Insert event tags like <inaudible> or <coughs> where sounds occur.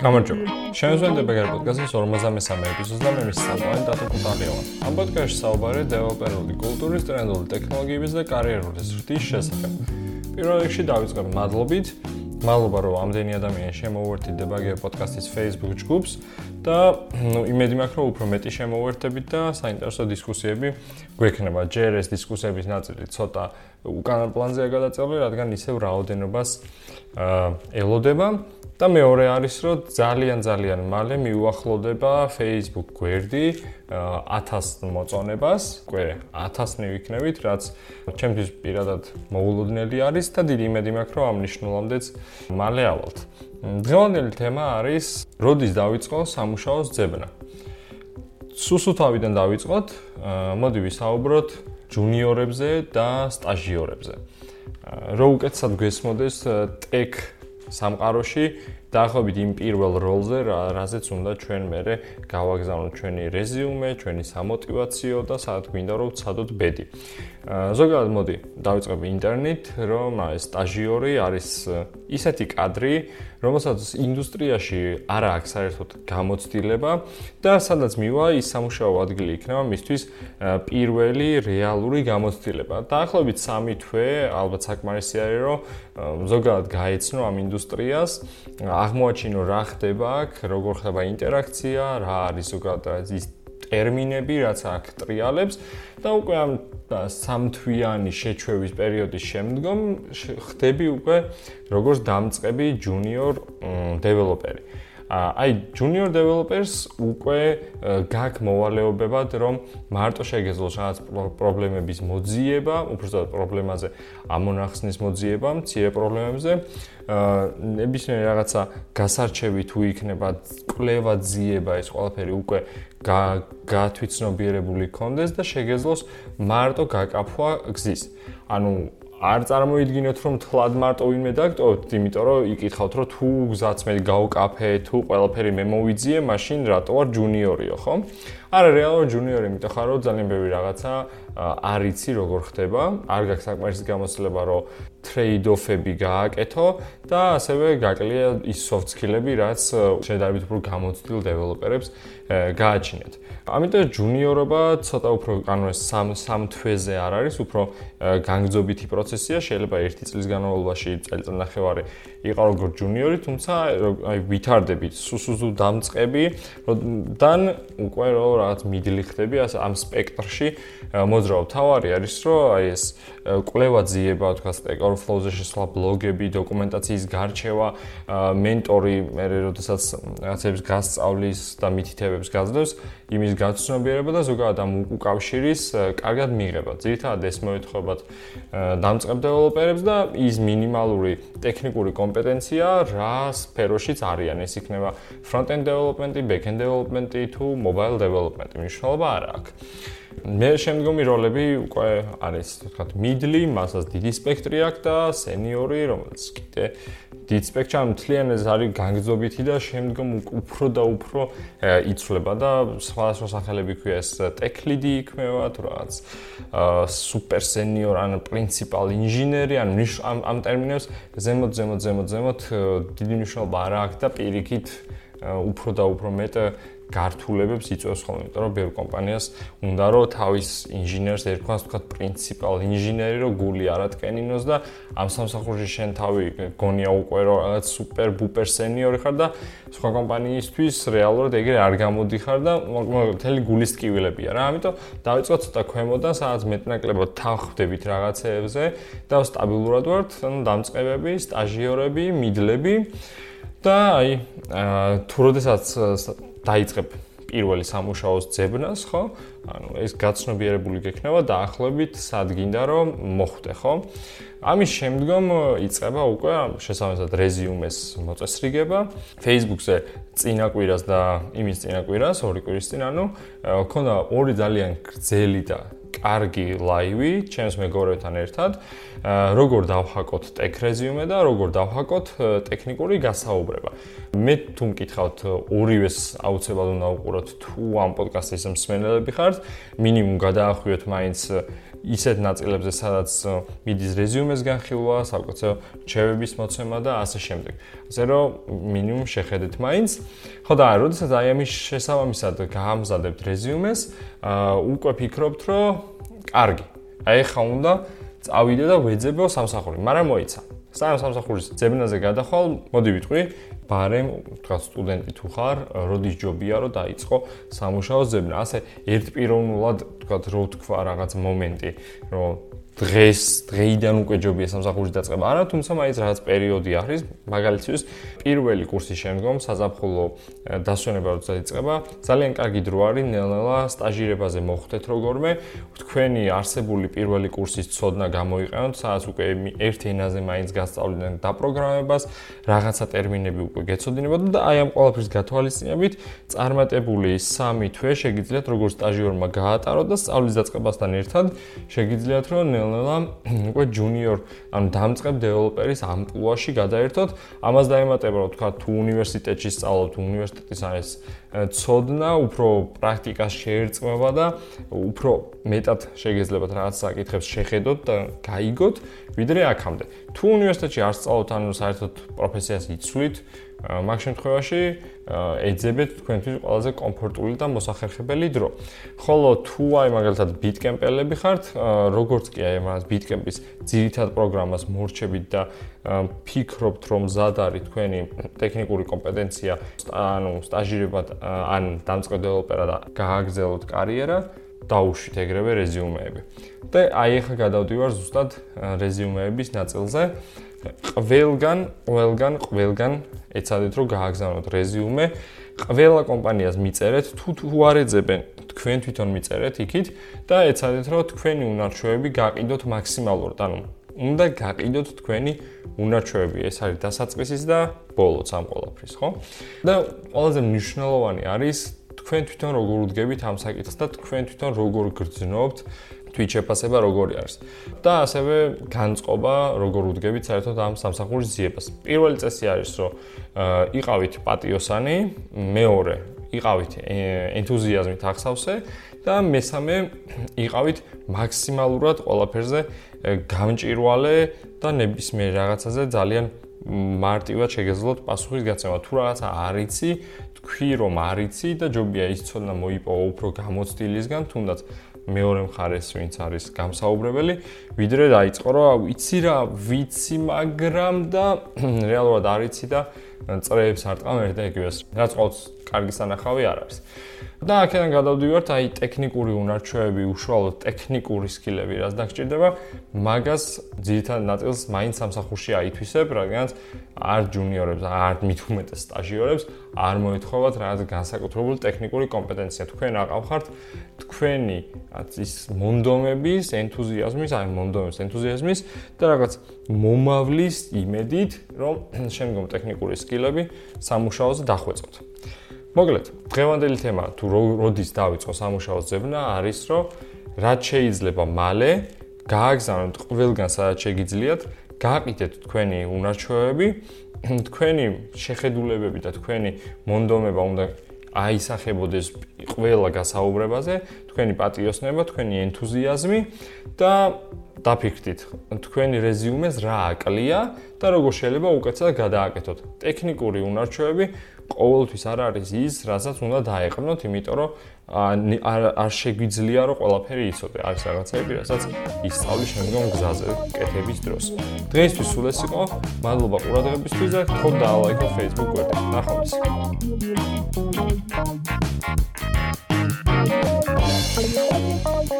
გამარჯობა. შემოგვიდება გერ პოდკასტის 53 ეპიზოდს და მე მის სამყარო დათო კუტარიოვა. ამ პოდკასტში საუბარია დეველოპერული კულტურის, ტრენდული ტექნოლოგიების და კარიერული ზრდის შესახებ. პირველ რიგში დავიწყებ მადლობით. მადლობა რომ ამდენი ადამიანი შემოუერთდება გერ პოდკასტის Facebook ჯგუფს და ნუ იმედი მაქვს რომ უფრო მეტი შემოუერთებით და საინტერესო დისკუსიები გვექნება. ჯერ ეს დისკუსიების ნაწილი ცოტა უკანა პლანზეა გადაწეული, რადგან ისევ რაოდენობას ელოდება. და მეორე არის რომ ძალიან ძალიან მალე მიუახლოვდება Facebook გვერდი 1000 მოწონებას, კვე 1000-ნი ვიქნებით, რაც ჩემთვის პირადად მოულოდნელი არის და დიდი იმედი მაქვს რომ ამ ნიშნულამდეც მალე ავალთ. დღევანდელი თემა არის როდის დაიწყო სამუშაოს ძებნა. სუსუთავიდან დაიწყოთ, მოდი ვისაუბროთ ჯუნიორებზე და სტაჟიორებზე. რო უკეთესად გესმოდეს ტექ სამყაროში დაახლოებით იმ პირველ როლზე, რაზეც უნდა ჩვენ მეરે გავაგზავნოთ ჩვენი რეზიუმე, ჩვენი სამოტივაციო და სადაც გვინდა რომ ვცადოთ ბედი. ზოგადად მოდი დავიწყებ ინტერნეტ, რომ ეს სტაჟიორი არის ისეთი კადრი, რომელსაც ინდუსტრიაში არ აქვს საერთოდ გამოცდილება და სადაც მივა ის სამუშაო ადგილი იქნება მისთვის პირველი რეალური გამოცდილება. დაახლოებით 3 თვე, ალბათ საკმარისი არის, რომ ზოგადად გაეცნო ამ ინდუსტრიას, აღმოაჩინო რა ხდება აქ, როგორ ხდება ინტერაქცია, რა არის ზოგადად ის ტერმინები, რაც აქ ტრიალებს და უკვე ამ სამთვიანი შეჩვევის პერიოდის შემდგომ ხდები უკვე როგორც დამწყები ჯუნიორ დეველოპერი. აი junior developers უკვე გაქვს მოვალეობებად რომ მარტო შეგეძლოს რაღაც პრობლემების მოძიება, უბრალოდ პრობლემაზე ამონახსნის მოძიება, მცირე პრობლემებზე ნებისმიერ რაღაცა გასარჩევი თუ იქნება კლევა ძიება ეს ყველაფერი უკვე გათვითცნობიერებული კონდეს და შეგეძლოს მარტო გაკაფვა გზის. ანუ არ წარმოიდგინოთ რომ თლად მარტო ვინმე დაგტოვოთ, იმიტომ რომ იკითხავთ რომ თუ გზაც მე გავკაფე, თუ ყველაფერი მე მოვიძიე, მაშინ რატო ვარ ჯუნიორიო, ხო? არა, რეალურად ჯუნიორი, იმიტომ ხარ რომ ძალიან ბევრი რაღაცა არ იცი როგორ ხდება, არ გაქვს საკმარისი გამოცდილება რომ trade-off-ები გააკეთო და ასევე გაკლია ის soft skill-ები, რაც შედარებით უფრო გამოცდილ დეველოპერებს გააჩინეთ. ამიტომ ჯუნიორობა ცოტა უფრო, ანუ ეს სამ სამ თვეზე არ არის, უფრო განგზობითი პროცესია, შეიძლება ერთი წლის განმავლობაში წელიწადნახევარი იყო როგორც ჯუნიორი, თუმცა აი ვითარდებით სუსუზუ დამწყები, როდან უკვე რო რაღაც მიდლი ხდები ამ სპექტრში მოძრაობ. თავარი არის, რომ აი ეს კვლევა ძიება, თქვა Stack Overflow-ზე შესვლა, ბლოგები, დოკუმენტაციის გარჩევა, მენტორი, მე როდესაც რაღაცებს გასწავლის და მითითებებს გაძლევს, იმის გაცნობიერება და ზოგადად ამ უკავშირის კარგად მიღება. ძირითადად ეს მოეთხოვათ დამწყებ დეველოპერებს და ის მინიმალური ტექნიკური კომპეტენცია რა სფეროშიც არიან. ეს იქნება front-end development-ი, back-end development-ი თუ mobile development-ი. მნიშვნელობა არ აქვს. მე შემდგომი როლები უკვე არის, თქვათ, middle, მასაც დიდი სპექტრი აქვს და senior-ი, რომელიც კიდე დიდ სპექტრში ამ თლიანეს არის განგზობითი და შემდგომ უფრო და უფრო იცვლება და სხვადასხვა სახელები ქვია ეს lead-ი იქმნება თუ რაღაც super senior ან principal engineer-ი ან ამ ამ ტერმინებს ზემოთ ზემოთ ზემოთ ზემოთ დიდი მნიშვნელობა არ აქვს და პირიქით უფრო და უფრო მეტ გართულებებს იწვევს ხოლმე, იმიტომ რომ ბევრ კომპანიას უნდა რომ თავის ინჟინერს ერქვას თქვა პრინციპალ ინჟინერი, რომ გული არატკენინოს და ამ სამსახურში შენ თავი გონია უკვე რომ რაღაც სუპერ ბუპერ სენიორი ხარ და სხვა კომპანიისთვის რეალურად ეგრე არ გამოდიხარ და მთელი გულის ტკივილებია რა. ამიტომ დავიწყო ცოტა ქვემოდან, სადაც მეტნაკლებად თანხდებით რაღაცეებზე და სტაბილურად ვართ, ანუ დამწყებები, სტაჟიორები, მიდლები და აი თუ როდესაც დაიწყებ პირველი სამუშაოს ძებნას, ხო? ანუ ეს გაცნობიერებული გექნება დაახლოებით სად გინდა რომ მოხვდე, ხო? ამის შემდგომ იწყება უკვე შესაბამისად რეზიუმეს მოწესრიგება Facebook-ზე წინა კვირას და იმის წინა კვირას, ორი კვირის წინ, ანუ ქონდა ორი ძალიან გრძელი და კარგი ლაივი ჩემს მეგობრებთან ერთად, როგორ დავჰაკოთ ტექ რეზიუმე და როგორ დავჰაკოთ ტექნიკური გასაუბრება. მე თუ მკითხავთ ორივეს აუცილებლად უნდა უყუროთ თუ ამ პოდკასტის მსმენელები ხართ, მინიმუმ გადაახვიოთ მაინც ისეთ ნაწილებზე, სადაც მიდის რეზიუმეს განხილვა, საკუთრ რჩევების მოცემა და ასე შემდეგ. ასე რომ მინიმუმ შეხედეთ მაინც. ხო და როდესაც აი ამის შესაბამისად გაამზადებთ რეზიუმეს, აა უკვე ფიქრობთ, რომ კარგი. აი ხა უნდა წავიდე და ვეძებო სამსახური, მაგრამ მოიცა. სამ სამსახურის ძებნაზე გადახვალ, მოდი ვიტყვი, ბარემ, თქვა სტუდენტი თუ ხარ, როდის ჯობია რომ დაიწყო სამუშაო ძებნა. ასე ერთპიროვნულად, თქვა რო თქვა რაღაც მომენტი, რომ დღეს დღეიდან უკვე ჯობია სამსახურის დაწყება. არა, თუმცა მაინც რაღაც პერიოდი არის, მაგალითად, პირველი კურსის შემდგომ საზაფხულო დასვენება როცა იწყება, ძალიან კარგი დრო არის ნელ-ნელა სტაჟირებაზე მოხვდეთ როგორმე, თქვენი არსებული პირველი კურსის ცოდნა გამოიყენოთ, სადაც უკვე ერთ ენაზე მაინც გასწავლდნენ დაპროგრამებას, რაღაცა ტერმინები უკვე გეცოდინებოდა და აი ამ ყველაფრის გათვალისწინებით წარმატებული 3 თვე შეგიძლიათ როგორც სტაჟიორმა გაატაროთ და სწავლის დაწყებასთან ერთად შეგიძლიათ რომ ნელ-ნელა <clears throat> უკვე ჯუნიორ, ანუ დამწყებ დეველოპერის ამპლუაში გადაერთოთ. ამას დაემატება, რომ თქვა თუ უნივერსიტეტში სწავლობთ, უნივერსიტეტის არის ცოდნა, უფრო პრაქტიკას შეერწყმება და უფრო მეტად შეგეძლებათ რაღაც საკითხებს შეხედოთ და გაიგოთ, ვიდრე აქამდე. თუ უნივერსიტეტში არ სწავლობთ, ანუ საერთოდ პროფესიას იცვლით, მაგ შემთხვევაში ეძებეთ თქვენთვის ყველაზე კომფორტული და მოსახერხებელი დრო. ხოლო თუ აი მაგალითად ბიტკემპელები ხართ, როგორც კი აი მას ბიტკემპის ძირითად პროგრამას მორჩებით და ფიქრობთ რომ ზად არის თქვენი ტექნიკური კომპეტენცია, ანუ სტაჟირებად ან დამწყებელოპერა და გააგრძელოთ კარიერა, დაუშვით ეგრევე რეზიუმეები. და აი ახლა გადავდივარ ზუსტად რეზიუმეების ნაწილზე. ყველგან, ყველგან, ყველგან ეცადეთ რომ გააგზავნოთ რეზიუმე. ყველა კომპანიას მიწერეთ თუ თუ არ ეძებენ, თქვენ თვითონ მიწერეთ იქით და ეცადეთ რომ თქვენი უნარჩვევები გაყიდოთ მაქსიმალურად. ანუ უნდა გაყიდოთ თქვენი უნარჩვევები. ეს არის დასაწყისის და ბოლოც ამ ყოლაფრის, ხო? და ყველაზე მნიშვნელოვანი არის თქვენ თვითონ როგორ უდგებით ამ საკითხს და თქვენ თვითონ როგორ გრძნობთ Twitch შეფასება როგორი არის. და ასევე განწყობა როგორ უდგებით საერთოდ ამ სამსახურის ძიებას. პირველი წესი არის, რომ იყავით პატიოსანი, მეორე იყავით ენთუზიაზმით ახსავსე და მესამე იყავით მაქსიმალურად ყველაფერზე გამჭირვალე და ნებისმიერ რაღაცაზე ძალიან მარტივად შეგეძლოთ პასუხის გაცემა. თუ რაღაცა არიცი, თქვი რომ არიცი და ჯობია ის ცოდნა მოიპოვა უფრო გამოცდილისგან, თუნდაც მეორე მხარეს ვინც არის გამსაუბრებელი, ვიდრე დაიწყო რომ ვიცი რა, ვიცი, მაგრამ და <coughs> რეალურად არიცი და წრეებს არ ტყავ ერთ და იგივეს. რაც ყოველს კარგი სანახავი არ არის. და აქედან გადავდივართ აი ტექნიკური უნარჩვევები, უშუალოდ ტექნიკური სკილები, რაც დაგჭირდება, მაგას ძირითადად ნაწილს მაინც სამსახურში აითვისებ, რადგანაც არ ჯუნიორებს, არ უმეტეს სტაჟიორებს არ მოეთხოვათ რაღაც განსაკუთრებული ტექნიკური კომპეტენცია. თქვენ აყავხართ თქვენი ის მონდომების ენთუზიაზმის, აი მონდომების ენთუზიაზმის და რაღაც მომავლის იმედით, რომ <coughs> შემდგომ ტექნიკური სკილები სამუშაოზე დახვეწოთ. მოკლედ, დღევანდელი თემა თუ როდის დაიწყო სამუშაოს ძებნა არის, რომ რაც შეიძლება მალე გააგზავნოთ ყველგან სადაც შეგიძლიათ, გააკეთეთ თქვენი უნარჩვევები, <clears throat> თქვენი შეხედულებები და თქვენი მონდომება უნდა აისახებოდეს ყველა გასაუბრებაზე, თქვენი პატიოსნება, თქვენი ენთუზიაზმი და დაფიქრდით, თქვენი რეზიუმეს რა აკლია და როგორ შეიძლება უკეთესად გადააკეთოთ. ტექნიკური უნარჩვევები ყოველთვის არ არის ის, რასაც უნდა დაეყრდნოთ, იმიტომ რომ არ შეგვიძლია რომ ყველაფერი იცოდე. არის რაღაცები, რასაც ისწავლი შემდგომ გზაზე, კეთების დროს. დღეისთვის სულ ეს იყო. მადლობა ყურადღებისთვის და თქო დაალაიქო Facebook გვერდი. ნახვამდის. Thank you.